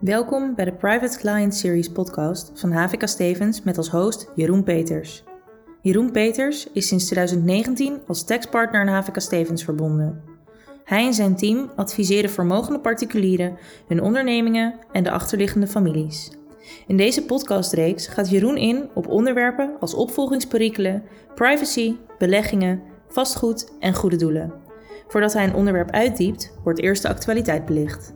Welkom bij de Private Client Series podcast van HVK Stevens met als host Jeroen Peters. Jeroen Peters is sinds 2019 als taxpartner aan HVK Stevens verbonden. Hij en zijn team adviseren vermogende particulieren, hun ondernemingen en de achterliggende families. In deze podcastreeks gaat Jeroen in op onderwerpen als opvolgingsperikelen, privacy, beleggingen, vastgoed en goede doelen. Voordat hij een onderwerp uitdiept, wordt eerst de actualiteit belicht.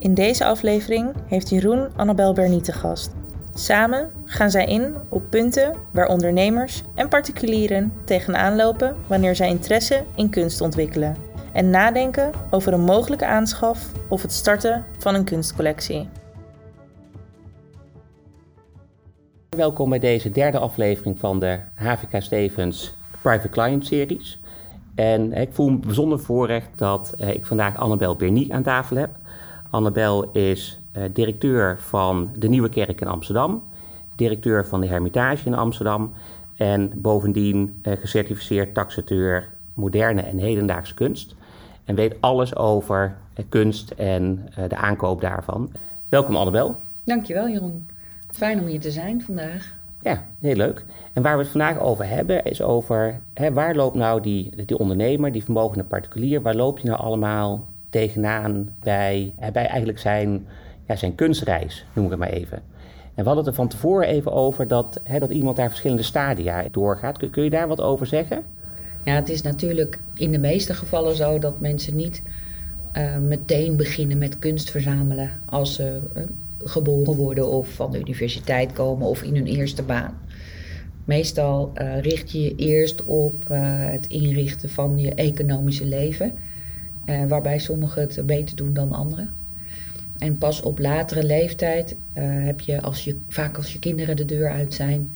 In deze aflevering heeft Jeroen Annabel Bernie te gast. Samen gaan zij in op punten waar ondernemers en particulieren tegenaan lopen wanneer zij interesse in kunst ontwikkelen en nadenken over een mogelijke aanschaf of het starten van een kunstcollectie. Welkom bij deze derde aflevering van de HVK Stevens Private Client Series. En ik voel me bijzonder voorrecht dat eh, ik vandaag Annabel Bernie aan tafel heb. Annabel is uh, directeur van de Nieuwe Kerk in Amsterdam, directeur van de Hermitage in Amsterdam en bovendien uh, gecertificeerd taxateur moderne en hedendaagse kunst. En weet alles over uh, kunst en de aankoop daarvan. Welkom Annabel. Dankjewel Jeroen. Fijn om hier te zijn vandaag. Ja, heel leuk. En waar we het vandaag over hebben, is over hè, waar loopt nou die, die ondernemer, die vermogende particulier, waar loop je nou allemaal tegenaan bij, bij eigenlijk zijn, ja, zijn kunstreis, noem ik het maar even. En we hadden het er van tevoren even over dat, hè, dat iemand daar verschillende stadia doorgaat. Kun, kun, je daar wat over zeggen? Ja, het is natuurlijk in de meeste gevallen zo dat mensen niet uh, meteen beginnen met kunst verzamelen als ze uh, geboren worden of van de universiteit komen of in hun eerste baan. Meestal richt je je eerst op het inrichten van je economische leven. Uh, waarbij sommigen het beter doen dan anderen. En pas op latere leeftijd uh, heb je, als je, vaak als je kinderen de deur uit zijn,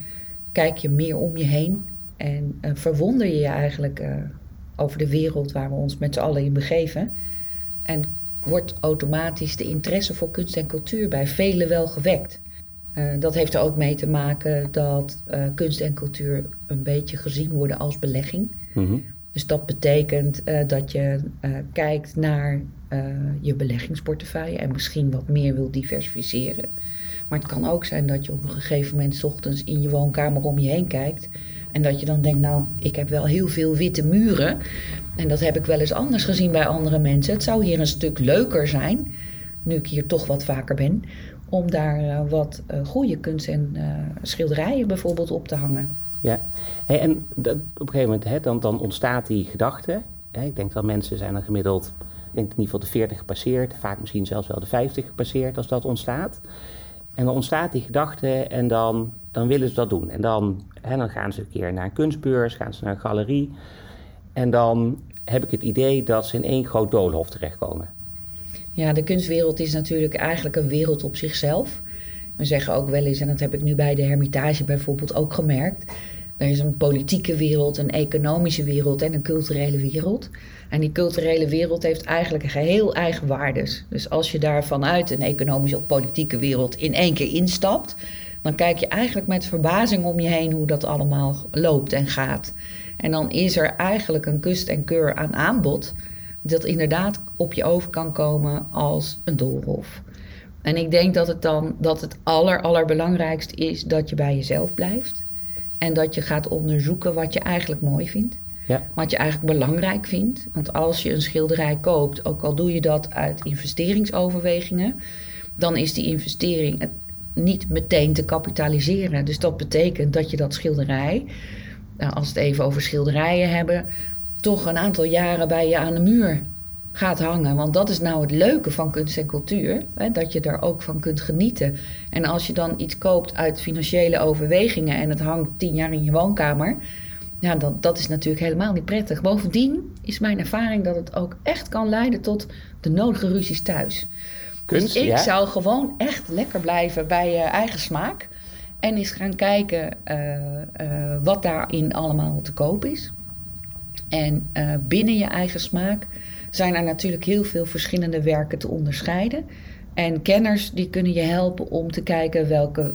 kijk je meer om je heen en uh, verwonder je je eigenlijk over de wereld waar we ons met z'n allen in begeven. En wordt automatisch de interesse voor kunst en cultuur bij velen wel gewekt. dat heeft er ook mee te maken dat kunst en cultuur een beetje gezien worden als belegging. -hmm. Dus dat betekent uh, dat je uh, kijkt naar uh, je beleggingsportefeuille en misschien wat meer wil diversificeren. Maar het kan ook zijn dat je op een gegeven moment ochtends in je woonkamer om je heen kijkt. En dat je dan denkt, nou, ik heb wel heel veel witte muren. En dat heb ik wel eens anders gezien bij andere mensen. Het zou hier een stuk leuker zijn, nu ik hier toch wat vaker ben, om daar wat goede kunst en schilderijen bijvoorbeeld op te hangen. Ja, en dat, op een gegeven moment hè, dan, dan ontstaat die gedachte. Hè, ik denk dat mensen zijn dan gemiddeld, ik denk in ieder geval de 40 gepasseerd, vaak misschien zelfs wel de 50 gepasseerd als dat ontstaat. En dan ontstaat die gedachte en dan, dan willen ze dat doen. En dan, hè, dan gaan ze een keer naar een kunstbeurs, gaan ze naar een galerie. En dan heb ik het idee dat ze in één groot doolhof terechtkomen. Ja, de kunstwereld is natuurlijk eigenlijk een wereld op zichzelf. We zeggen ook wel eens, en dat heb ik nu bij de Hermitage bijvoorbeeld ook gemerkt. Er is een politieke wereld, een economische wereld en een culturele wereld. En die culturele wereld heeft eigenlijk een geheel eigen waardes. Dus als je daar vanuit een economische of politieke wereld in één keer instapt, dan kijk je eigenlijk met verbazing om je heen hoe dat allemaal loopt en gaat. En dan is er eigenlijk een kust en keur aan aanbod dat inderdaad op je over kan komen als een doolhof. En ik denk dat het dan dat het aller, allerbelangrijkste is dat je bij jezelf blijft. En dat je gaat onderzoeken wat je eigenlijk mooi vindt. Ja. Wat je eigenlijk belangrijk vindt. Want als je een schilderij koopt, ook al doe je dat uit investeringsoverwegingen, dan is die investering niet meteen te kapitaliseren. Dus dat betekent dat je dat schilderij, nou, als we het even over schilderijen hebben, toch een aantal jaren bij je aan de muur gaat hangen. Want dat is nou het leuke van kunst en cultuur. Hè, dat je daar ook van kunt genieten. En als je dan iets koopt uit financiële overwegingen en het hangt tien jaar in je woonkamer. Ja, dat, dat is natuurlijk helemaal niet prettig. Bovendien is mijn ervaring dat het ook echt kan leiden tot de nodige ruzies thuis. Kunst, dus ik zou gewoon echt lekker blijven bij je eigen smaak. En eens gaan kijken uh, uh, wat daarin allemaal te koop is. En uh, binnen je eigen smaak zijn er natuurlijk heel veel verschillende werken te onderscheiden. En kenners die kunnen je helpen om te kijken welke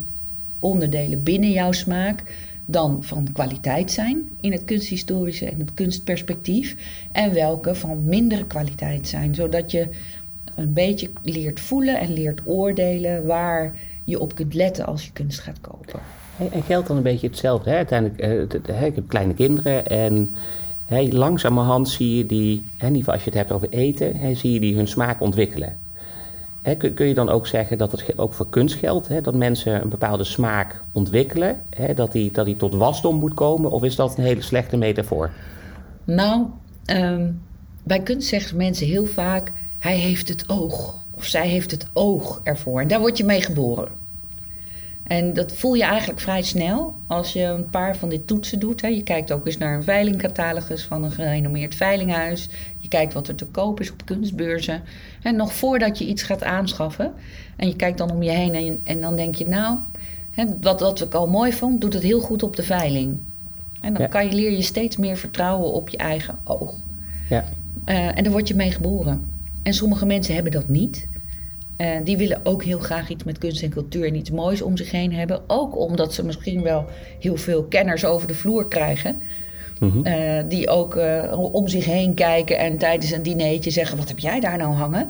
onderdelen binnen jouw smaak dan van kwaliteit zijn in het kunsthistorische en het kunstperspectief. En welke van mindere kwaliteit zijn. Zodat je een beetje leert voelen en leert oordelen waar je op kunt letten als je kunst gaat kopen. En geldt dan een beetje hetzelfde? Hè? Uiteindelijk, uh, ik heb kleine kinderen en hey, langzamerhand zie je die, in ieder geval als je het hebt over eten, hey, zie je die hun smaak ontwikkelen. Kun, je dan ook zeggen dat het ook voor kunst geldt? Dat mensen een bepaalde smaak ontwikkelen? Dat, die, dat die tot wasdom moet komen? Of is dat een hele slechte metafoor? Nou, ehm, bij kunst zeggen mensen heel vaak: hij heeft het oog. Of zij heeft het oog ervoor. En daar word je mee geboren. En dat voel je eigenlijk vrij snel als je een paar van dit toetsen doet. Hè. Je kijkt ook eens naar een veilingcatalogus van een gerenommeerd veilinghuis. Je kijkt wat er te koop is op kunstbeurzen. En nog voordat je iets gaat aanschaffen. En je kijkt dan om je heen en, en dan denk je, nou, hè, wat, wat ik al mooi vond, doet het heel goed op de veiling. En dan kan je, leer je steeds meer vertrouwen op je eigen oog. Ja. Uh, en daar word je mee geboren. En sommige mensen hebben dat niet. Uh, die willen ook heel graag iets met kunst en cultuur en iets moois om zich heen hebben. Ook omdat ze misschien wel heel veel kenners over de vloer krijgen. Mm die ook uh, om zich heen kijken en tijdens een dinertje zeggen: Wat heb jij daar nou hangen?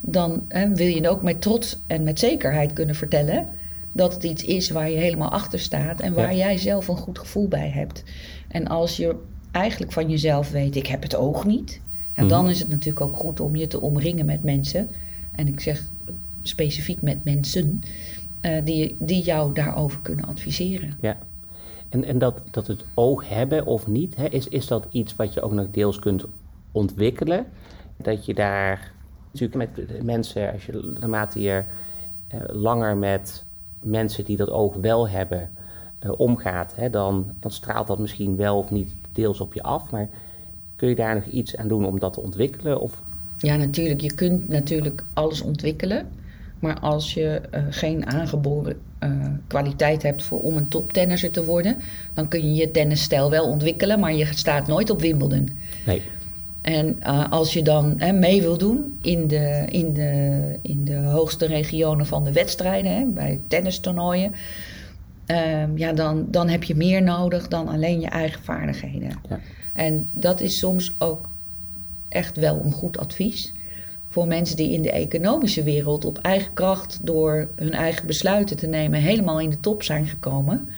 Dan wil je ook met trots en met zekerheid kunnen vertellen dat het iets is waar je helemaal achter staat en waar jij zelf een goed gevoel bij hebt. En als je eigenlijk van jezelf weet: Ik heb het oog niet. Ja, dan mhm. is het natuurlijk ook goed om je te omringen met mensen en ik zeg specifiek met mensen, uh, die, die jou daarover kunnen adviseren. Ja. En, en dat, dat het oog hebben of niet, hè, is, is dat iets wat je ook nog deels kunt ontwikkelen? Dat je daar natuurlijk met mensen, als je naarmate je uh, langer met mensen die dat oog wel hebben uh, omgaat, hè, dan, dan straalt dat misschien wel of niet deels op je af. Maar kun je daar nog iets aan doen om dat te ontwikkelen? Of ja, natuurlijk. Je kunt natuurlijk alles ontwikkelen. Maar als je uh, geen aangeboren uh, kwaliteit hebt voor, om een toptennisser te worden, dan kun je je tennisstijl wel ontwikkelen, maar je staat nooit op Wimbledon. Nee. En uh, als je dan mee wil doen in de, in, de, in de hoogste regionen van de wedstrijden, hè, bij tennistoernooien, ehm, ja, dan, dan heb je meer nodig dan alleen je eigen vaardigheden. Ja. En dat is soms ook echt wel een goed advies. Voor mensen die in de economische wereld op eigen kracht door hun eigen besluiten te nemen helemaal in de top zijn gekomen.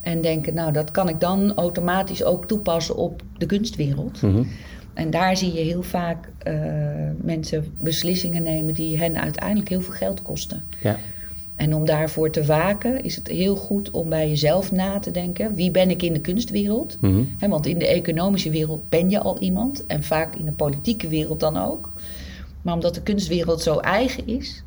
En denken, nou dat kan ik dan automatisch ook toepassen op de kunstwereld. Mhm. En daar zie je heel vaak uh, mensen beslissingen nemen die hen uiteindelijk heel veel geld kosten. Ja. En om daarvoor te waken is het heel goed om bij jezelf na te denken. Wie ben ik in de kunstwereld? Mm want in de economische wereld ben je al iemand. En vaak in de politieke wereld dan ook. Maar omdat de kunstwereld zo eigen is...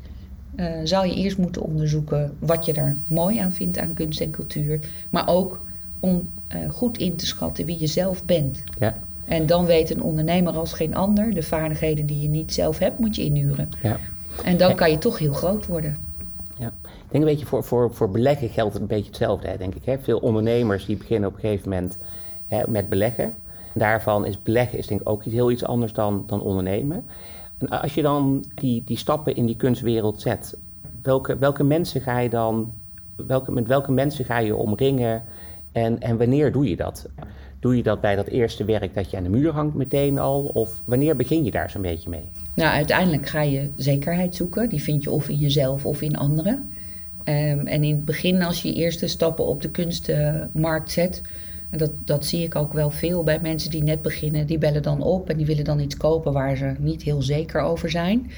Uh, zou je eerst moeten onderzoeken wat je er mooi aan vindt aan kunst en cultuur. Maar ook om uh, goed in te schatten wie je zelf bent. Ja. En dan weet een ondernemer als geen ander... de vaardigheden die je niet zelf hebt, moet je inhuren. Ja. En dan kan je toch heel groot worden. Ja. Ik denk een beetje voor, voor, voor beleggen geldt het een beetje hetzelfde, denk ik. Hè? Veel ondernemers die beginnen op een gegeven moment hè, met beleggen. Daarvan is beleggen is denk ik ook iets, heel iets anders dan, dan ondernemen. En als je dan die, die stappen in die kunstwereld zet, welke, welke mensen ga je dan, welke, met welke mensen ga je omringen en, en wanneer doe je dat? Doe je dat bij dat eerste werk dat je aan de muur hangt meteen al? Of wanneer begin je daar zo'n beetje mee? Nou, uiteindelijk ga je zekerheid zoeken. Die vind je of in jezelf of in anderen. Um, en in het begin, als je eerste stappen op de kunstmarkt zet, dat, dat zie ik ook wel veel bij mensen die net beginnen. Die bellen dan op en die willen dan iets kopen waar ze niet heel zeker over zijn.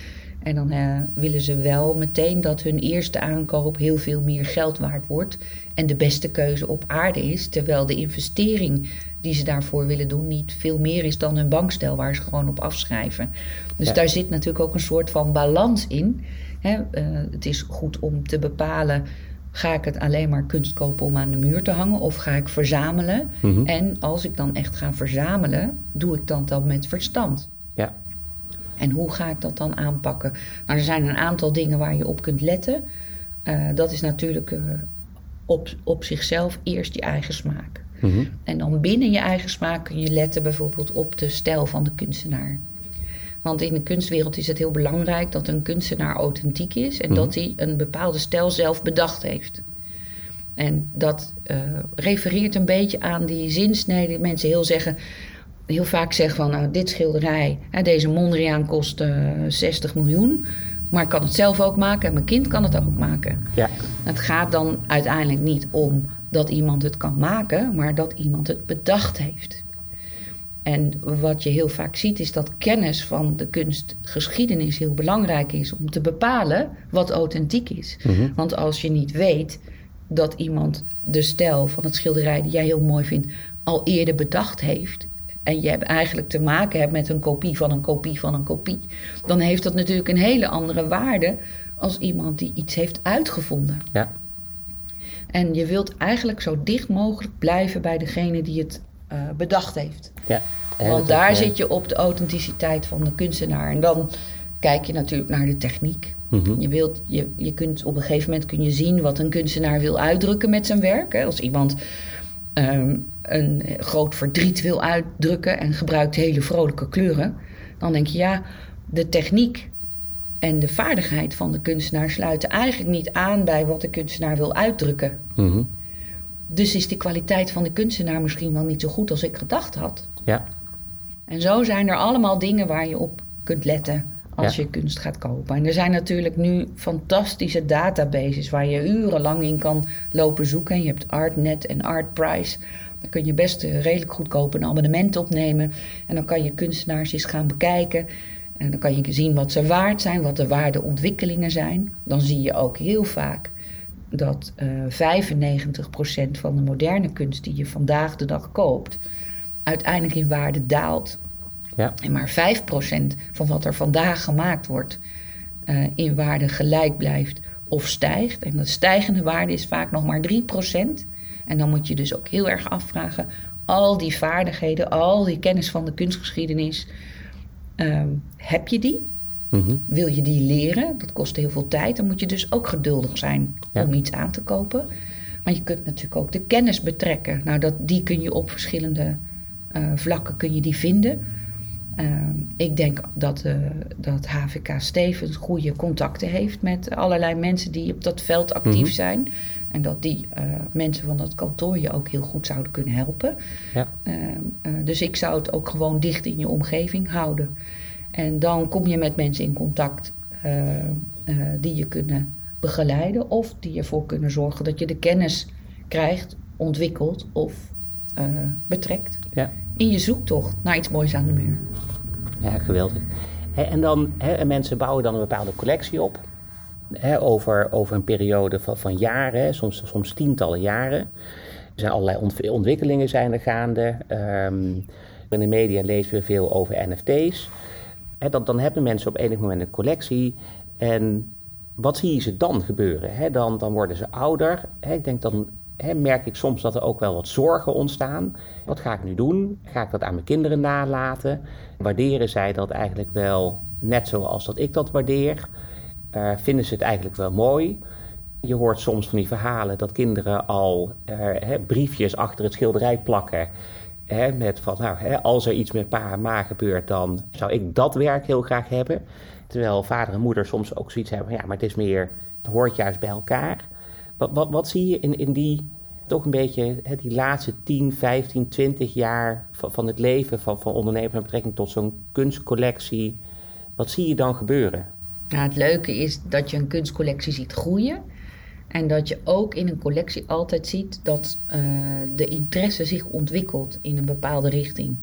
En dan uh, willen ze wel meteen dat hun eerste aankoop heel veel meer geld waard wordt. En de beste keuze op aarde is. Terwijl de investering die ze daarvoor willen doen niet veel meer is dan hun bankstel waar ze gewoon op afschrijven. Dus daar zit natuurlijk ook een soort van balans in. Hè? Uh, het is goed om te bepalen. Ga ik het alleen maar kunst kopen om aan de muur te hangen of ga ik verzamelen? Mhm. En als ik dan echt ga verzamelen, doe ik dat dan met verstand. Ja. En hoe ga ik dat dan aanpakken? Nou, er zijn een aantal dingen waar je op kunt letten. Uh, dat is natuurlijk uh, op, op zichzelf eerst je eigen smaak. Mhm. En dan binnen je eigen smaak kun je letten bijvoorbeeld op de stijl van de kunstenaar. Want in de kunstwereld is het heel belangrijk dat een kunstenaar authentiek is en mhm. dat hij een bepaalde stijl zelf bedacht heeft. En dat uh, refereert een beetje aan die zinsnede. Mensen heel zeggen: heel vaak zeg van nou, dit schilderij, hè, deze Mondriaan kost uh, 60 miljoen. Maar ik kan het zelf ook maken en mijn kind kan het ook maken. Ja. Het gaat dan uiteindelijk niet om dat iemand het kan maken, maar dat iemand het bedacht heeft. En wat je heel vaak ziet is dat kennis van de kunstgeschiedenis heel belangrijk is om te bepalen wat authentiek is. Mhm. Want als je niet weet dat iemand de stijl van het schilderij die jij heel mooi vindt al eerder bedacht heeft, en je hebt eigenlijk te maken hebt met een kopie van een kopie van een kopie, dan heeft dat natuurlijk een hele andere waarde als iemand die iets heeft uitgevonden. Ja. En je wilt eigenlijk zo dicht mogelijk blijven bij degene die het uh, bedacht heeft. Ja. Want daar zit je op de authenticiteit van de kunstenaar. En dan kijk je natuurlijk naar de techniek. Mhm. Je, wilt, je, je kunt op een gegeven moment kun je zien wat een kunstenaar wil uitdrukken met zijn werk. Hè. Als iemand um, een groot verdriet wil uitdrukken en gebruikt hele vrolijke kleuren, dan denk je ja, de techniek en de vaardigheid van de kunstenaar sluiten eigenlijk niet aan bij wat de kunstenaar wil uitdrukken. Mhm. Dus is de kwaliteit van de kunstenaar misschien wel niet zo goed als ik gedacht had. Ja. En zo zijn er allemaal dingen waar je op kunt letten als Ja. je kunst gaat kopen. En er zijn natuurlijk nu fantastische databases waar je urenlang in kan lopen zoeken. En je hebt Artnet en Artprice. Dan kun je best eh, redelijk goedkoop een abonnement opnemen. En dan kan je kunstenaars eens gaan bekijken. En dan kan je zien wat ze waard zijn, wat de waardeontwikkelingen zijn. Dan zie je ook heel vaak dat eh 95% van de moderne kunst die je vandaag de dag koopt, uiteindelijk in waarde daalt. Ja. En maar 5% van wat er vandaag gemaakt wordt eh, in waarde gelijk blijft of stijgt. En dat stijgende waarde is vaak nog maar 3%. En dan moet je dus ook heel erg afvragen, al die vaardigheden, al die kennis van de kunstgeschiedenis, ehm, heb je die? Mhm. Wil je die leren? Dat kost heel veel tijd. Dan moet je dus ook geduldig zijn Ja. om iets aan te kopen. Maar je kunt natuurlijk ook de kennis betrekken. Nou, dat, die kun je op verschillende eh, vlakken kun je die vinden. Ehm, ik denk dat, eh, dat HVK Stevens goede contacten heeft met allerlei mensen die op dat veld actief Mhm. zijn. En dat die eh, mensen van dat kantoor je ook heel goed zouden kunnen helpen. Ja. Ehm, eh, dus ik zou het ook gewoon dicht in je omgeving houden. En dan kom je met mensen in contact die je kunnen begeleiden of die ervoor kunnen zorgen dat je de kennis krijgt, ontwikkelt of betrekt Ja. In je zoektocht naar iets moois aan de muur. Ja, geweldig. En dan, hè, en mensen bouwen dan een bepaalde collectie op. Hè, over, over een periode van, van jaren, soms, soms tientallen jaren. Er zijn allerlei ont- ontwikkelingen zijn er gaande. Ehm, in de media lezen we veel over NFT's. Hè, dan, dan hebben mensen op enig moment een collectie. En wat zie je ze dan gebeuren? Dan, dan worden ze ouder. Ik denk dan merk ik soms dat er ook wel wat zorgen ontstaan. Wat ga ik nu doen? Ga ik dat aan mijn kinderen nalaten? Waarderen zij dat eigenlijk wel net zoals dat ik dat waardeer? Eh, vinden ze het eigenlijk wel mooi? Je hoort soms van die verhalen dat kinderen al eh, hè, briefjes achter het schilderij plakken. Hè, met van, nou, hè, als er iets met pa en ma gebeurt, dan zou ik dat werk heel graag hebben. Terwijl vader en moeder soms ook zoiets hebben ja, maar het is meer, het hoort juist bij elkaar. Wat, wat, zie je in, in die, toch een beetje, hè, die laatste 10, 15, 20 jaar van, het leven van, van ondernemen met betrekking tot zo'n kunstcollectie? Wat zie je dan gebeuren? Het leuke is dat je een kunstcollectie ziet groeien. En dat je ook in een collectie altijd ziet dat eh, de interesse zich ontwikkelt in een bepaalde richting.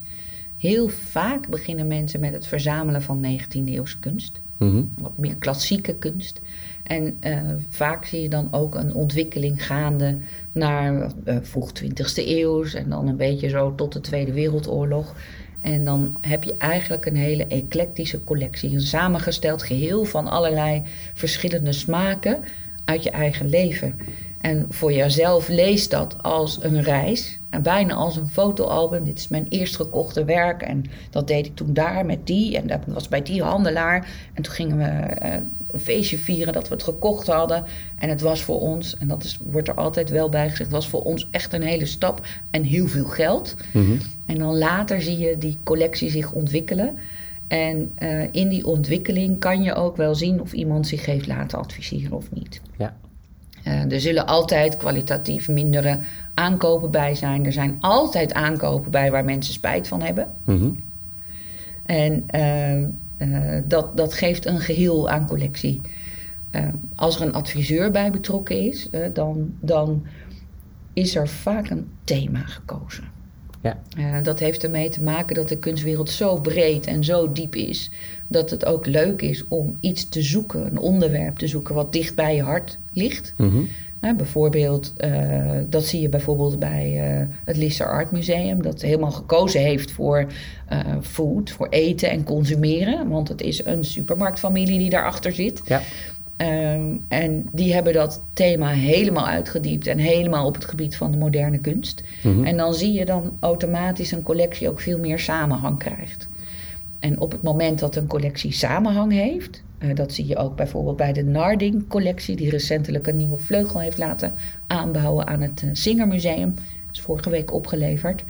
Heel vaak beginnen mensen met het verzamelen van 19e-eeuwse kunst. Mhm. Wat meer klassieke kunst. En eh, vaak zie je dan ook een ontwikkeling gaande naar eh, vroeg 20e eeuws. En dan een beetje zo tot de Tweede Wereldoorlog. En dan heb je eigenlijk een hele eclectische collectie. Een samengesteld geheel van allerlei verschillende smaken uit je eigen leven. En voor jezelf leest dat als een reis. En bijna als een fotoalbum. Dit is mijn eerst gekochte werk. En dat deed ik toen daar met die. En dat was bij die handelaar. En toen gingen we eh, een feestje vieren dat we het gekocht hadden. En het was voor ons, en dat is, wordt er altijd wel bij gezegd, was voor ons echt een hele stap en heel veel geld. Mhm. En dan later zie je die collectie zich ontwikkelen. En eh, in die ontwikkeling kan je ook wel zien of iemand zich heeft laten adviseren of niet. Ja. Uh, er zullen altijd kwalitatief mindere aankopen bij zijn. Er zijn altijd aankopen bij waar mensen spijt van hebben. Mhm. En uh, uh, dat, dat geeft een geheel aan collectie. als er een adviseur bij betrokken is, dan, dan is er vaak een thema gekozen. Ja. Dat heeft ermee te maken dat de kunstwereld zo breed en zo diep is. Dat het ook leuk is om iets te zoeken, een onderwerp te zoeken wat dicht bij je hart ligt. Mm uh, bijvoorbeeld, uh, dat zie je bijvoorbeeld bij het Lister Art Museum. Dat helemaal gekozen heeft voor food, voor eten en consumeren. Want het is een supermarktfamilie die daarachter zit. Ja. Um, en die hebben dat thema helemaal uitgediept en helemaal op het gebied van de moderne kunst. Mhm. En dan zie je dan automatisch een collectie ook veel meer samenhang krijgt. En op het moment dat een collectie samenhang heeft, uh, dat zie je ook bijvoorbeeld bij de Narding-collectie, die recentelijk een nieuwe vleugel heeft laten aanbouwen aan het uh, Singermuseum. Dat is vorige week opgeleverd.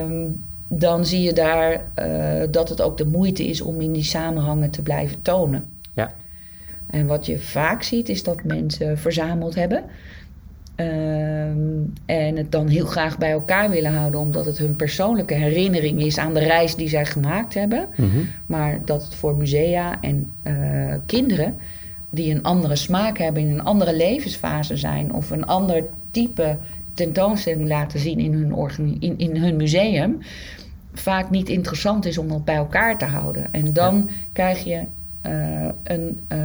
Um, dan zie je daar uh, dat het ook de moeite is om in die samenhangen te blijven tonen. Ja. En wat je vaak ziet is dat mensen verzameld hebben. Um, en het dan heel graag bij elkaar willen houden, omdat het hun persoonlijke herinnering is aan de reis die zij gemaakt hebben. Mm -hmm. Maar dat het voor musea en uh, kinderen die een andere smaak hebben, in een andere levensfase zijn of een ander type tentoonstelling laten zien in hun, in, in hun museum, vaak niet interessant is om dat bij elkaar te houden. En dan ja. krijg je uh, een, uh,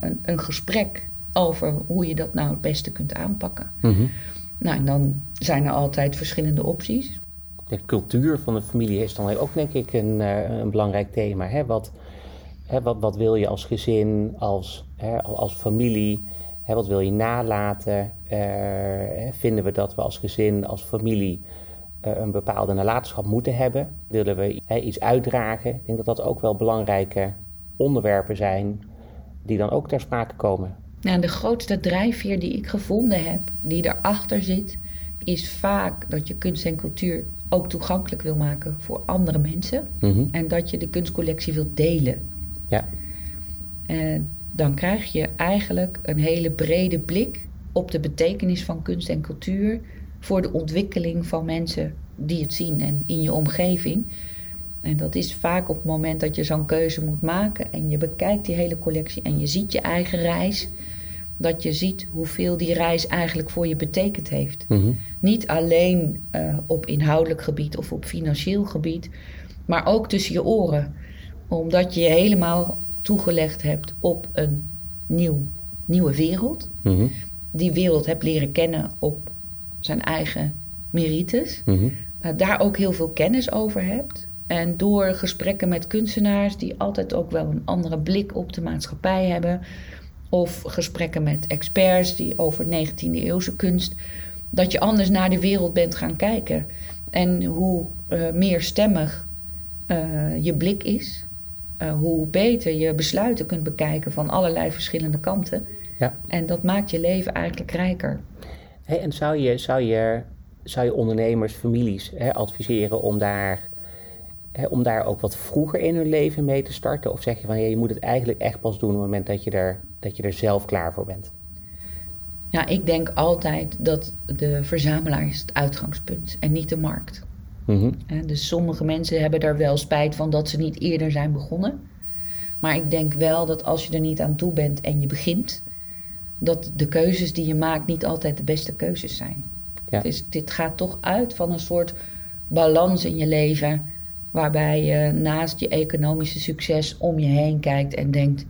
een, een, gesprek over hoe je dat nou het beste kunt aanpakken. Mm -hmm. Nou, en dan zijn er altijd verschillende opties. De cultuur van de familie is dan ook, denk ik, een, uh, een belangrijk thema. Hè? Wat, hè, wat, wat wil je als gezin, als, hè, als familie? Hè, wat wil je nalaten? vinden we dat we als gezin, als familie een bepaalde nalatenschap moeten hebben? Willen we hè, iets uitdragen? Ik denk dat dat ook wel belangrijke onderwerpen zijn die dan ook ter sprake komen. Nou, de grootste drijfveer die ik gevonden heb, die daarachter zit, is vaak dat je kunst en cultuur ook toegankelijk wil maken voor andere mensen. Mm -hmm. En dat je de kunstcollectie wilt delen. Ja. En dan krijg je eigenlijk een hele brede blik op de betekenis van kunst en cultuur voor de ontwikkeling van mensen die het zien en in je omgeving. En dat is vaak op het moment dat je zo'n keuze moet maken en je bekijkt die hele collectie en je ziet je eigen reis, dat je ziet hoeveel die reis eigenlijk voor je betekend heeft. Mm -hmm. Niet alleen uh, op inhoudelijk gebied of op financieel gebied, maar ook tussen je oren. Omdat je je helemaal toegelegd hebt op een nieuw, nieuwe wereld. Mm -hmm. Die wereld hebt leren kennen op zijn eigen merites. Mm -hmm. uh, daar ook heel veel kennis over hebt. En door gesprekken met kunstenaars die altijd ook wel een andere blik op de maatschappij hebben, of gesprekken met experts die over 19e eeuwse kunst, dat je anders naar de wereld bent gaan kijken. En hoe uh, meer stemmig uh, je blik is, uh, hoe beter je besluiten kunt bekijken van allerlei verschillende kanten. Ja. En dat maakt je leven eigenlijk rijker. Hey, en zou je, zou, je, zou je ondernemers, families hè, adviseren om daar Om daar ook wat vroeger in hun leven mee te starten? Of zeg je van ja, je moet het eigenlijk echt pas doen op het moment dat je er, dat je er zelf klaar voor bent? Ja, ik denk altijd dat de verzamelaar is het uitgangspunt en niet de markt. Mm -hmm. Dus sommige mensen hebben daar wel spijt van dat ze niet eerder zijn begonnen. Maar ik denk wel dat als je er niet aan toe bent en je begint, dat de keuzes die je maakt niet altijd de beste keuzes zijn. Ja. Dus dit gaat toch uit van een soort balans in je leven waarbij je naast je economische succes om je heen kijkt en denkt: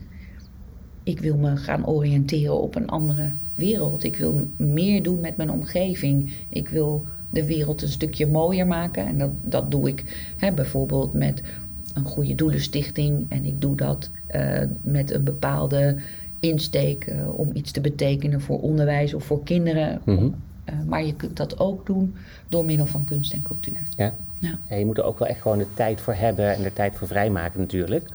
ik wil me gaan oriënteren op een andere wereld. Ik wil meer doen met mijn omgeving. Ik wil de wereld een stukje mooier maken. En dat, dat doe ik hè, bijvoorbeeld met een goede doelenstichting. En ik doe dat uh, met een bepaalde insteek uh, om iets te betekenen voor onderwijs of voor kinderen. Mm. Uh, maar je kunt dat ook doen door middel van kunst en cultuur. Ja. Ja. ja. je moet er ook wel echt gewoon de tijd voor hebben en de tijd voor vrijmaken natuurlijk.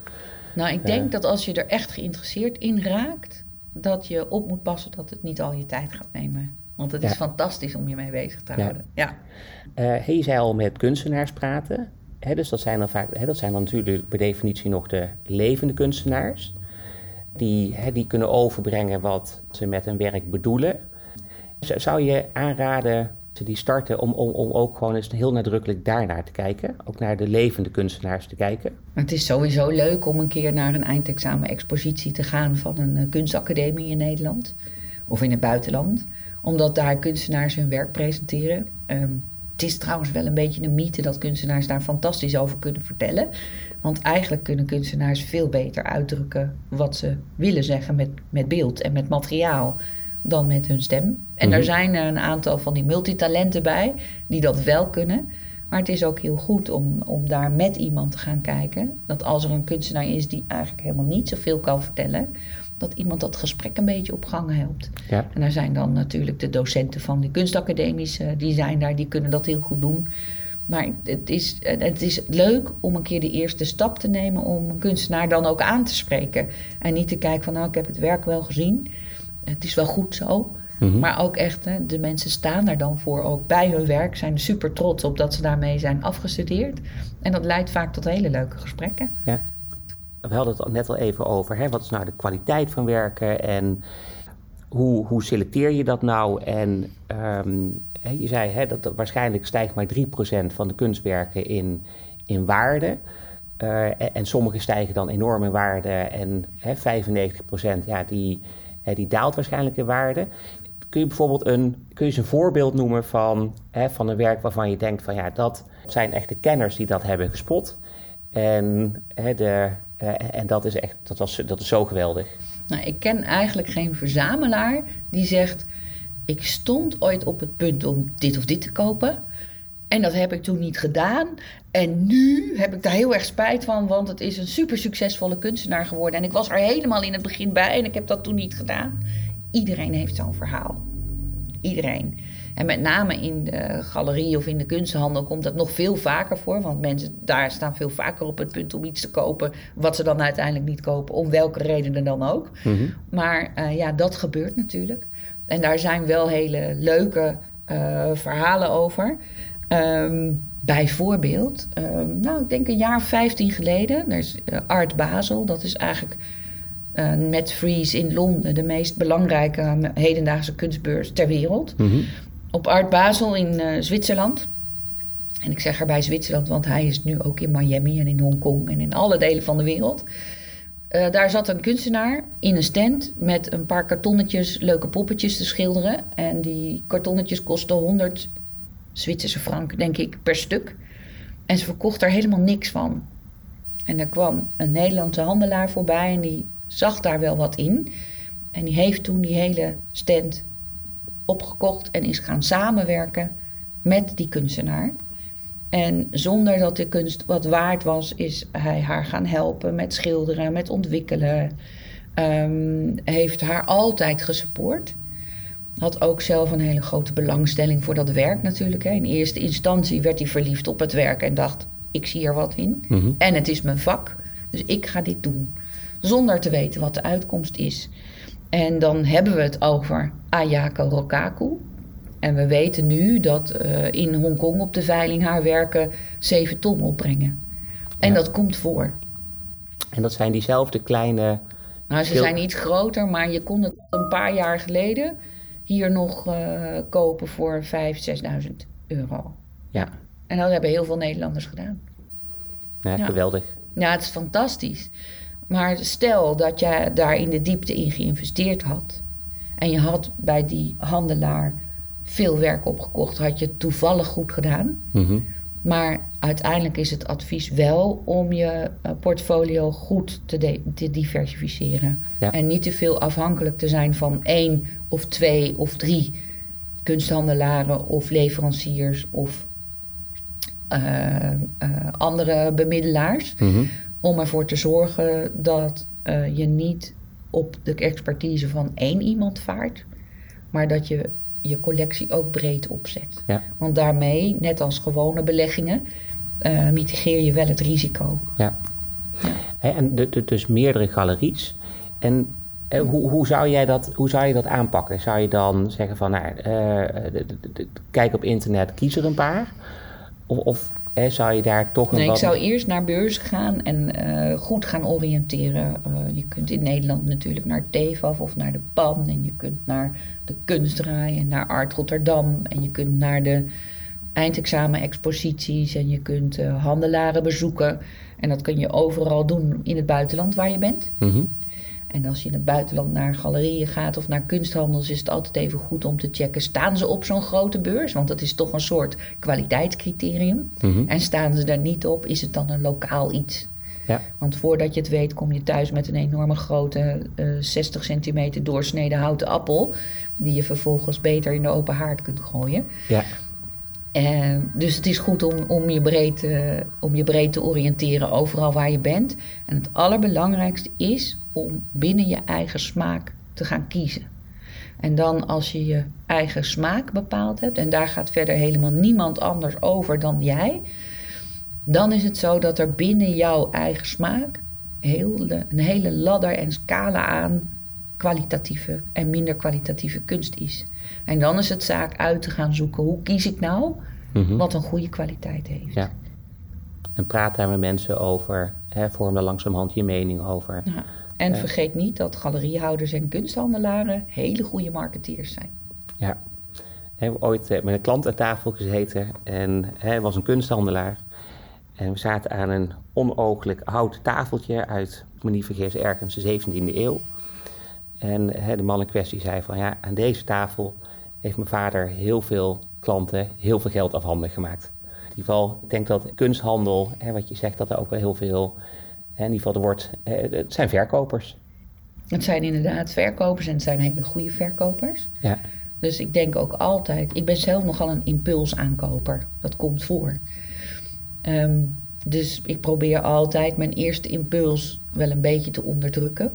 Nou, ik denk dat als je er echt geïnteresseerd in raakt, dat je op moet passen dat het niet al je tijd gaat nemen. Want het is fantastisch om je mee bezig te houden. Ja. Eh, je zei al met kunstenaars praten. Hè, dus dat zijn dan vaak, hè, dat zijn dan natuurlijk per definitie nog de levende kunstenaars. die, hè, die kunnen overbrengen wat ze met hun werk bedoelen. Zou je aanraden die starten om, om, om ook gewoon eens heel nadrukkelijk daarnaar te kijken? Ook naar de levende kunstenaars te kijken? Het is sowieso leuk om een keer naar een eindexamen-expositie te gaan van een eh, kunstacademie in Nederland of in het buitenland, omdat daar kunstenaars hun werk presenteren. Ehm, het is trouwens wel een beetje een mythe dat kunstenaars daar fantastisch over kunnen vertellen. Want eigenlijk kunnen kunstenaars veel beter uitdrukken wat ze willen zeggen met, met beeld en met materiaal dan met hun stem. En mm er zijn er een aantal van die multitalenten bij die dat wel kunnen. Maar het is ook heel goed om, om daar met iemand te gaan kijken. Dat als er een kunstenaar is die eigenlijk helemaal niet zoveel kan vertellen, dat iemand dat gesprek een beetje op gang helpt. Ja. En daar zijn dan natuurlijk de docenten van de kunstacademies, uh, die zijn daar, die kunnen dat heel goed doen. Maar het is, het is leuk om een keer de eerste stap te nemen om een kunstenaar dan ook aan te spreken. En niet te kijken van nou, ik heb het werk wel gezien. Het is wel goed zo. Mhm. Maar ook echt, hè, de mensen staan daar dan voor, ook bij hun werk, zijn super trots op dat ze daarmee zijn afgestudeerd. En dat leidt vaak tot hele leuke gesprekken. Ja. We hadden het net al even over, hè? wat is nou de kwaliteit van werken en hoe, hoe selecteer je dat nou? En ehm, je zei hè, dat, waarschijnlijk stijgt maar 3% van de kunstwerken in, in waarde. Uh, en, en, sommige stijgen dan enorm in waarde en hè, 95% ja, die, die daalt waarschijnlijk in waarde. Kun je bijvoorbeeld een, kun je eens een voorbeeld noemen van, hè, van een werk waarvan je denkt van ja, dat zijn echt de kenners die dat hebben gespot. En, hè, de, en dat is echt, dat, was, dat is zo geweldig. Nou, ik ken eigenlijk geen verzamelaar die zegt: Ik stond ooit op het punt om dit of dit te kopen. En dat heb ik toen niet gedaan. En nu heb ik daar heel erg spijt van, want het is een super succesvolle kunstenaar geworden. En ik was er helemaal in het begin bij en ik heb dat toen niet gedaan. Iedereen heeft zo'n verhaal. Iedereen. En met name in de galerie of in de kunsthandel komt dat nog veel vaker voor. Want mensen daar staan veel vaker op het punt om iets te kopen. wat ze dan uiteindelijk niet kopen, om welke redenen dan ook. Mhm. Maar uh, ja, dat gebeurt natuurlijk. En daar zijn wel hele leuke uh, verhalen over. Um, bijvoorbeeld, um, nou, ik denk een jaar 15 geleden, er is uh, Art Basel, dat is eigenlijk uh, met Freeze in Londen de meest belangrijke hedendaagse kunstbeurs ter wereld. Mm -hmm. Op Art Basel in uh, Zwitserland. En ik zeg erbij Zwitserland, want hij is nu ook in Miami en in Hongkong en in alle delen van de wereld. Uh, daar zat een kunstenaar in een stand met een paar kartonnetjes leuke poppetjes te schilderen. En die kartonnetjes kosten 100 Zwitserse frank, denk ik, per stuk. En ze verkocht er helemaal niks van. En er kwam een Nederlandse handelaar voorbij en die zag daar wel wat in. En die heeft toen die hele stand opgekocht en is gaan samenwerken met die kunstenaar. En zonder dat de kunst wat waard was, is hij haar gaan helpen met schilderen, met ontwikkelen. Um, heeft haar altijd gesupport. Had ook zelf een hele grote belangstelling voor dat werk natuurlijk. Hè. In eerste instantie werd hij verliefd op het werk en dacht: ik zie er wat in. Mhm. En het is mijn vak, dus ik ga dit doen. Zonder te weten wat de uitkomst is. En dan hebben we het over Ayako Rokaku. En we weten nu dat uh, in Hongkong op de veiling haar werken 7 ton opbrengen. En dat komt voor. En dat zijn diezelfde kleine. Nou, ze zijn iets groter, maar je kon het een paar jaar geleden hier nog uh, kopen voor 5.000, 6.000 euro. Ja. En dat hebben heel veel Nederlanders gedaan. Ja, geweldig. Ja, het is fantastisch. Maar stel dat jij daar in de diepte in geïnvesteerd had. En je had bij die handelaar veel werk opgekocht. Had je toevallig goed gedaan. Mm maar uiteindelijk is het advies wel om je eh, portfolio goed te, te diversificeren. En niet te veel afhankelijk te zijn van één of twee of drie kunsthandelaren of leveranciers of uh, uh, andere bemiddelaars. Mm Om ervoor te zorgen dat je niet op de expertise van één iemand vaart, maar dat je je collectie ook breed opzet. Ja. Want daarmee, net als gewone beleggingen, uh, mitigeer je wel het risico. Ja. ja. en de, de, dus meerdere galeries. En uh, hoe, hoe, zou jij dat, hoe zou je dat aanpakken? Zou je dan zeggen van, nou, uh, kijk op internet, kies er een paar? Of, of hè, zou je daar toch nog Nee, ik zou eerst naar beurs gaan en eh, goed gaan oriënteren. Eh, je kunt in Nederland natuurlijk naar TEFAF of naar de PAN. En je kunt naar de Kunstrij en naar Art Rotterdam. En je kunt naar de eindexamen-exposities. En je kunt eh, handelaren bezoeken. En dat kun je overal doen in het buitenland waar je bent. Mhm. En als je in het buitenland naar galerieën gaat of naar kunsthandels, is het altijd even goed om te checken: staan ze op zo'n grote beurs? Want dat is toch een soort kwaliteitscriterium. Mhm. En staan ze daar niet op, is het dan een lokaal iets? Ja. Want voordat je het weet, kom je thuis met een enorme grote eh 60 centimeter doorsneden houten appel. Die je vervolgens beter in de open haard kunt gooien. Ja. Eh, dus het is goed om, om, je breed, eh, om je breed te oriënteren overal waar je bent. En het allerbelangrijkste is om binnen je eigen smaak te gaan kiezen. En dan als je je eigen smaak bepaald hebt, en daar gaat verder helemaal niemand anders over dan jij, dan is het zo dat er binnen jouw eigen smaak heel een hele ladder en scala aan kwalitatieve en minder kwalitatieve kunst is. En dan is het zaak uit te gaan zoeken hoe kies ik nou Mhm. wat een goede kwaliteit heeft. Ja. En praat daar met mensen over. Hè, vorm daar langzamerhand je mening over. Ja. En vergeet niet dat galeriehouders en kunsthandelaren hele goede marketeers zijn. Ja. We hebben ooit eh, met een klant aan tafel gezeten en hij was een kunsthandelaar. En we zaten aan een onooglijk houten tafeltje uit, ik me niet vergis, ergens de 17e eeuw. En hè, de man in kwestie zei van ja, aan deze tafel heeft mijn vader heel veel klanten heel veel geld afhandig gemaakt. In ieder geval, ik denk dat kunsthandel, hè, wat je zegt, dat er ook wel heel veel, hè, in ieder geval, er wordt, hè, het zijn verkopers. Het zijn inderdaad verkopers en het zijn hele goede verkopers. Ja, Dus ik denk ook altijd, ik ben zelf nogal een impulsaankoper. Dat komt voor. Ehm, dus ik probeer altijd mijn eerste impuls wel een beetje te onderdrukken.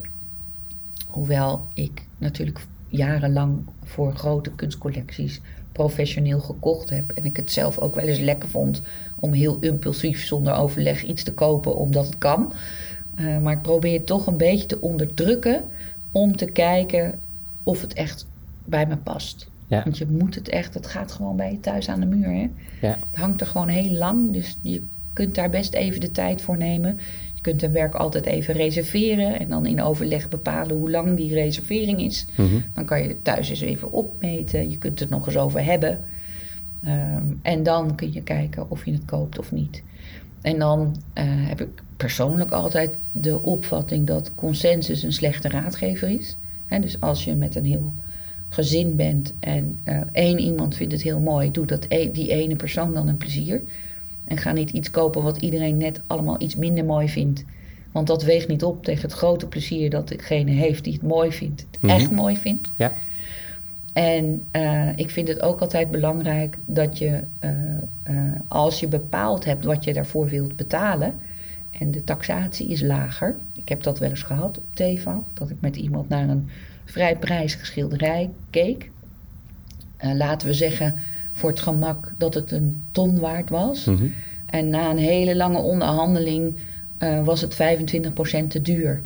Hoewel ik natuurlijk jarenlang voor grote kunstcollecties professioneel gekocht heb. En ik het zelf ook wel eens lekker vond om heel impulsief zonder overleg iets te kopen, omdat het kan. Eh, maar ik probeer het toch een beetje te onderdrukken om te kijken of het echt bij me past. Ja. Want je moet het echt, het gaat gewoon bij je thuis aan de muur. Hè? ja, Het hangt er gewoon heel lang, dus je kunt daar best even de tijd voor nemen. Je kunt een werk altijd even reserveren en dan in overleg bepalen hoe lang die reservering is. mhm, Dan kan je het thuis eens even opmeten. Je kunt het nog eens over hebben. Ehm, en dan kun je kijken of je het koopt of niet. En dan eh, heb ik persoonlijk altijd de opvatting dat consensus een slechte raadgever is. Dus als je met een heel gezin bent en eh, één iemand vindt het heel mooi, doe dat e- die ene persoon dan een plezier. En ga niet iets kopen wat iedereen net allemaal iets minder mooi vindt. Want dat weegt niet op tegen het grote plezier dat degene heeft die het mooi vindt, het Mhm. echt mooi vindt. ja, En eh, ik vind het ook altijd belangrijk dat je, eh, eh, als je bepaald hebt wat je daarvoor wilt betalen, en de taxatie is lager. Ik heb dat wel eens gehad op TEVA, dat ik met iemand naar een vrij prijzige schilderij keek. Laten we zeggen voor het gemak dat het een ton waard was. mhm, En na een hele lange onderhandeling eh, was het 25% te duur.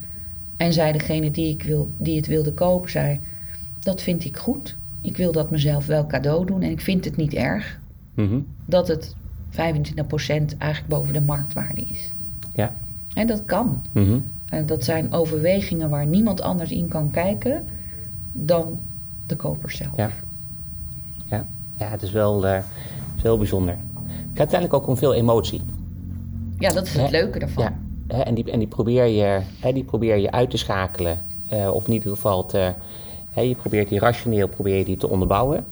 En zei degene die, ik wil, die het wilde kopen, zei... Dat vind ik goed. Ik wil dat mezelf wel cadeau doen. En ik vind het niet erg mhm, dat het 25% eigenlijk boven de marktwaarde is. ja, En dat kan. mhm, En dat zijn overwegingen waar niemand anders in kan kijken dan de koper zelf. Ja. ja. Ja, het is wel, is wel bijzonder. Het gaat uiteindelijk ook om veel emotie. Ja, dat is het leuke daarvan. Ja, hè, en, die, en die, probeer je, hè, die probeer je uit te schakelen. eh, of in ieder geval, te, hè, je probeert die rationeel probeer je die te onderbouwen.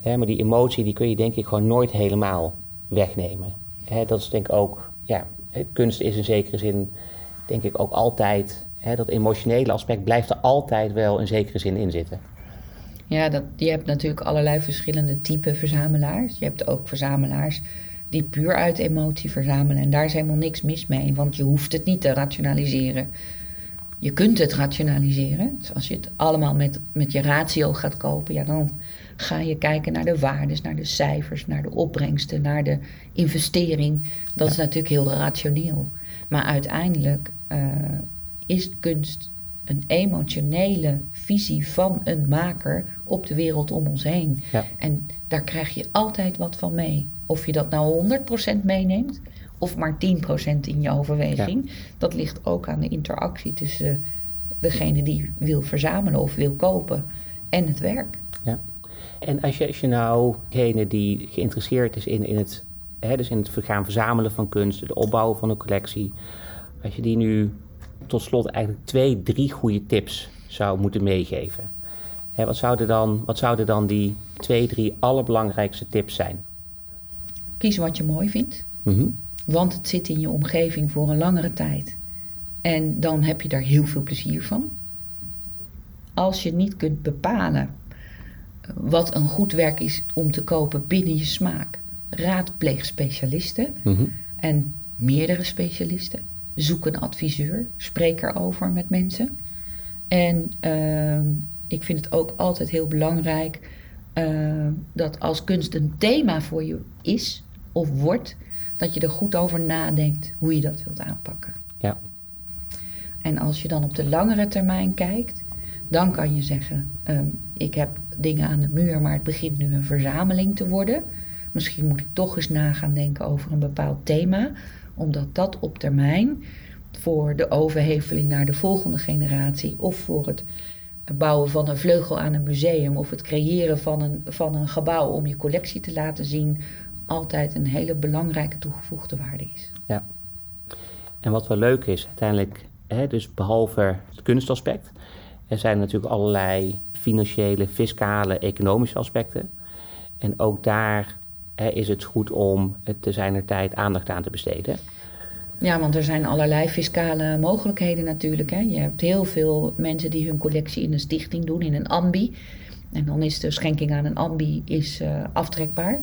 Hè, maar die emotie die kun je denk ik gewoon nooit helemaal wegnemen. Hè, dat is denk ik ook, ja, kunst is in zekere zin denk ik ook altijd, hè, dat emotionele aspect blijft er altijd wel in zekere zin in zitten. Ja, dat, je hebt natuurlijk allerlei verschillende type verzamelaars. Je hebt ook verzamelaars die puur uit emotie verzamelen. En daar is helemaal niks mis mee, want je hoeft het niet te rationaliseren. Je kunt het rationaliseren. Dus als je het allemaal met, met je ratio gaat kopen, ja, dan ga je kijken naar de waardes, naar de cijfers, naar de opbrengsten, naar de investering. Dat is natuurlijk heel rationeel. Maar uiteindelijk eh, is kunst een emotionele visie van een maker op de wereld om ons heen. Ja. En daar krijg je altijd wat van mee. Of je dat nou 100% meeneemt of maar 10% in je overweging. Dat ligt ook aan de interactie tussen degene die wil verzamelen of wil kopen en het werk. Ja. En als je, als je nou degene die geïnteresseerd is in, in, het, hè, dus in het gaan verzamelen van kunst, het opbouwen van een collectie, als je die nu tot slot eigenlijk twee, drie goede tips zou moeten meegeven. Hè, wat, zouden dan, wat zouden dan die twee, drie allerbelangrijkste tips zijn? Kies wat je mooi vindt, Mhm. want het zit in je omgeving voor een langere tijd. En dan heb je daar heel veel plezier van. Als je niet kunt bepalen wat een goed werk is om te kopen binnen je smaak, raadpleeg specialisten Mhm. en meerdere specialisten. Zoek een adviseur, spreek erover met mensen. En ehm, ik vind het ook altijd heel belangrijk ehm, dat als kunst een thema voor je is of wordt, dat je er goed over nadenkt hoe je dat wilt aanpakken. Ja. En als je dan op de langere termijn kijkt, dan kan je zeggen: ehm, Ik heb dingen aan de muur, maar het begint nu een verzameling te worden. Misschien moet ik toch eens na gaan denken over een bepaald thema, omdat dat op termijn voor de overheveling naar de volgende generatie of voor het bouwen van een vleugel aan een museum of het creëren van een, van een gebouw om je collectie te laten zien, altijd een hele belangrijke toegevoegde waarde is. Ja. En wat wel leuk is, uiteindelijk, hè, dus behalve het kunstaspect, er zijn natuurlijk allerlei financiële, fiscale, economische aspecten. En ook daar is het goed om te zijner tijd aandacht aan te besteden. Ja, want er zijn allerlei fiscale mogelijkheden natuurlijk. Hè. Je hebt heel veel mensen die hun collectie in een stichting doen, in een ambi. En dan is de schenking aan een ambi is, eh, aftrekbaar.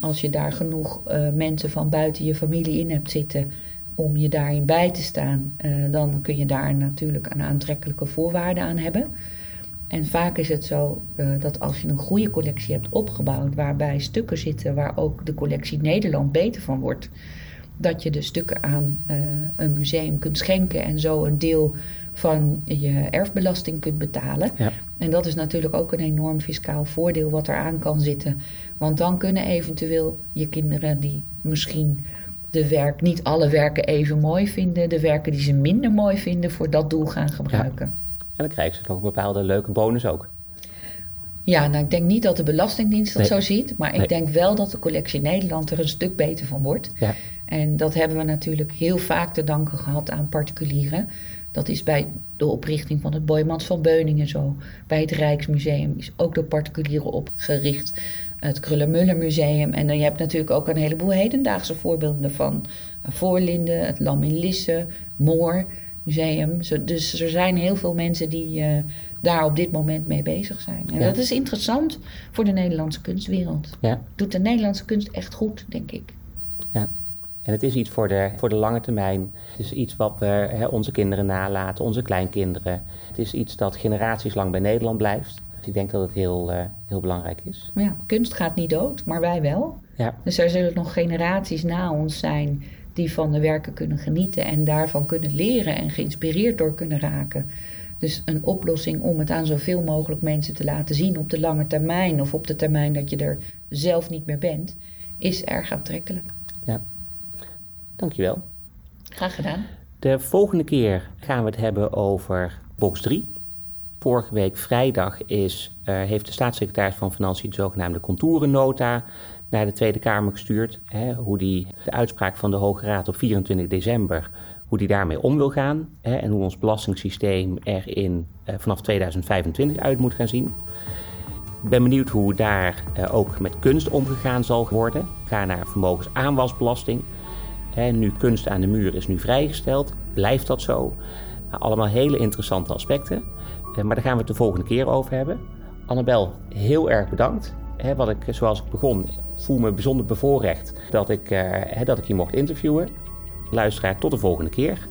Als je daar genoeg eh, mensen van buiten je familie in hebt zitten om je daarin bij te staan, eh, dan kun je daar natuurlijk een aantrekkelijke voorwaarde aan hebben. En vaak is het zo eh, dat als je een goede collectie hebt opgebouwd, waarbij stukken zitten waar ook de collectie Nederland beter van wordt, dat je de stukken aan eh, een museum kunt schenken en zo een deel van je erfbelasting kunt betalen. Ja. En dat is natuurlijk ook een enorm fiscaal voordeel wat eraan kan zitten. Want dan kunnen eventueel je kinderen die misschien de werk, niet alle werken even mooi vinden, de werken die ze minder mooi vinden, voor dat doel gaan gebruiken. En dan krijgen ze nog een bepaalde leuke bonus ook. Ja, nou ik denk niet dat de Belastingdienst dat Nee. zo ziet, maar ik denk wel dat de collectie Nederland er een stuk beter van wordt. Ja. En dat hebben we natuurlijk heel vaak te danken gehad aan particulieren. Dat is bij de oprichting van het Boijmans van Beuningen zo. Bij het Rijksmuseum is ook door particulieren opgericht. Het Kruller-Muller Museum. En dan, je hebt natuurlijk ook een heleboel hedendaagse voorbeelden van Voorlinden, het Lam in Lisse, Moor Museum. Zo- Dus er zijn heel veel mensen die eh, daar op dit moment mee bezig zijn. En Ja. dat is interessant voor de Nederlandse kunstwereld. Ja. Doet de Nederlandse kunst echt goed, denk ik. Ja. En het is iets voor de, voor de lange termijn. Het is iets wat we hè, onze kinderen nalaten, onze kleinkinderen. Het is iets dat generaties lang bij Nederland blijft. Dus ik denk dat het heel, eh, heel belangrijk is. Ja, kunst gaat niet dood, maar wij wel. Ja, Dus er zullen nog generaties na ons zijn die van de werken kunnen genieten en daarvan kunnen leren en geïnspireerd door kunnen raken. Dus een oplossing om het aan zoveel mogelijk mensen te laten zien op de lange termijn of op de termijn dat je er zelf niet meer bent, is erg aantrekkelijk. ja. Dankjewel. Graag gedaan. De volgende keer gaan we het hebben over box 3. Vorige week vrijdag is, eh, heeft de staatssecretaris van Financiën de zogenaamde contourennota naar de Tweede Kamer gestuurd. Hè, hoe die de uitspraak van de Hoge Raad op 24 december, hoe die daarmee om wil gaan. Hè, en hoe ons belastingssysteem er in, eh, vanaf 2025 uit moet gaan zien. Ik ben benieuwd hoe daar eh, ook met kunst omgegaan zal worden. Ga naar vermogensaanwasbelasting. Hè, nu kunst aan de muur is nu vrijgesteld. Blijft dat zo? Nou, allemaal hele interessante aspecten. Eh, maar daar gaan we het de volgende keer over hebben. Annabel, heel erg bedankt. Hè, wat ik, zoals ik begon, voel me bijzonder bevoorrecht dat ik, eh, hè, dat ik je mocht interviewen. Luisteraar, tot de volgende keer.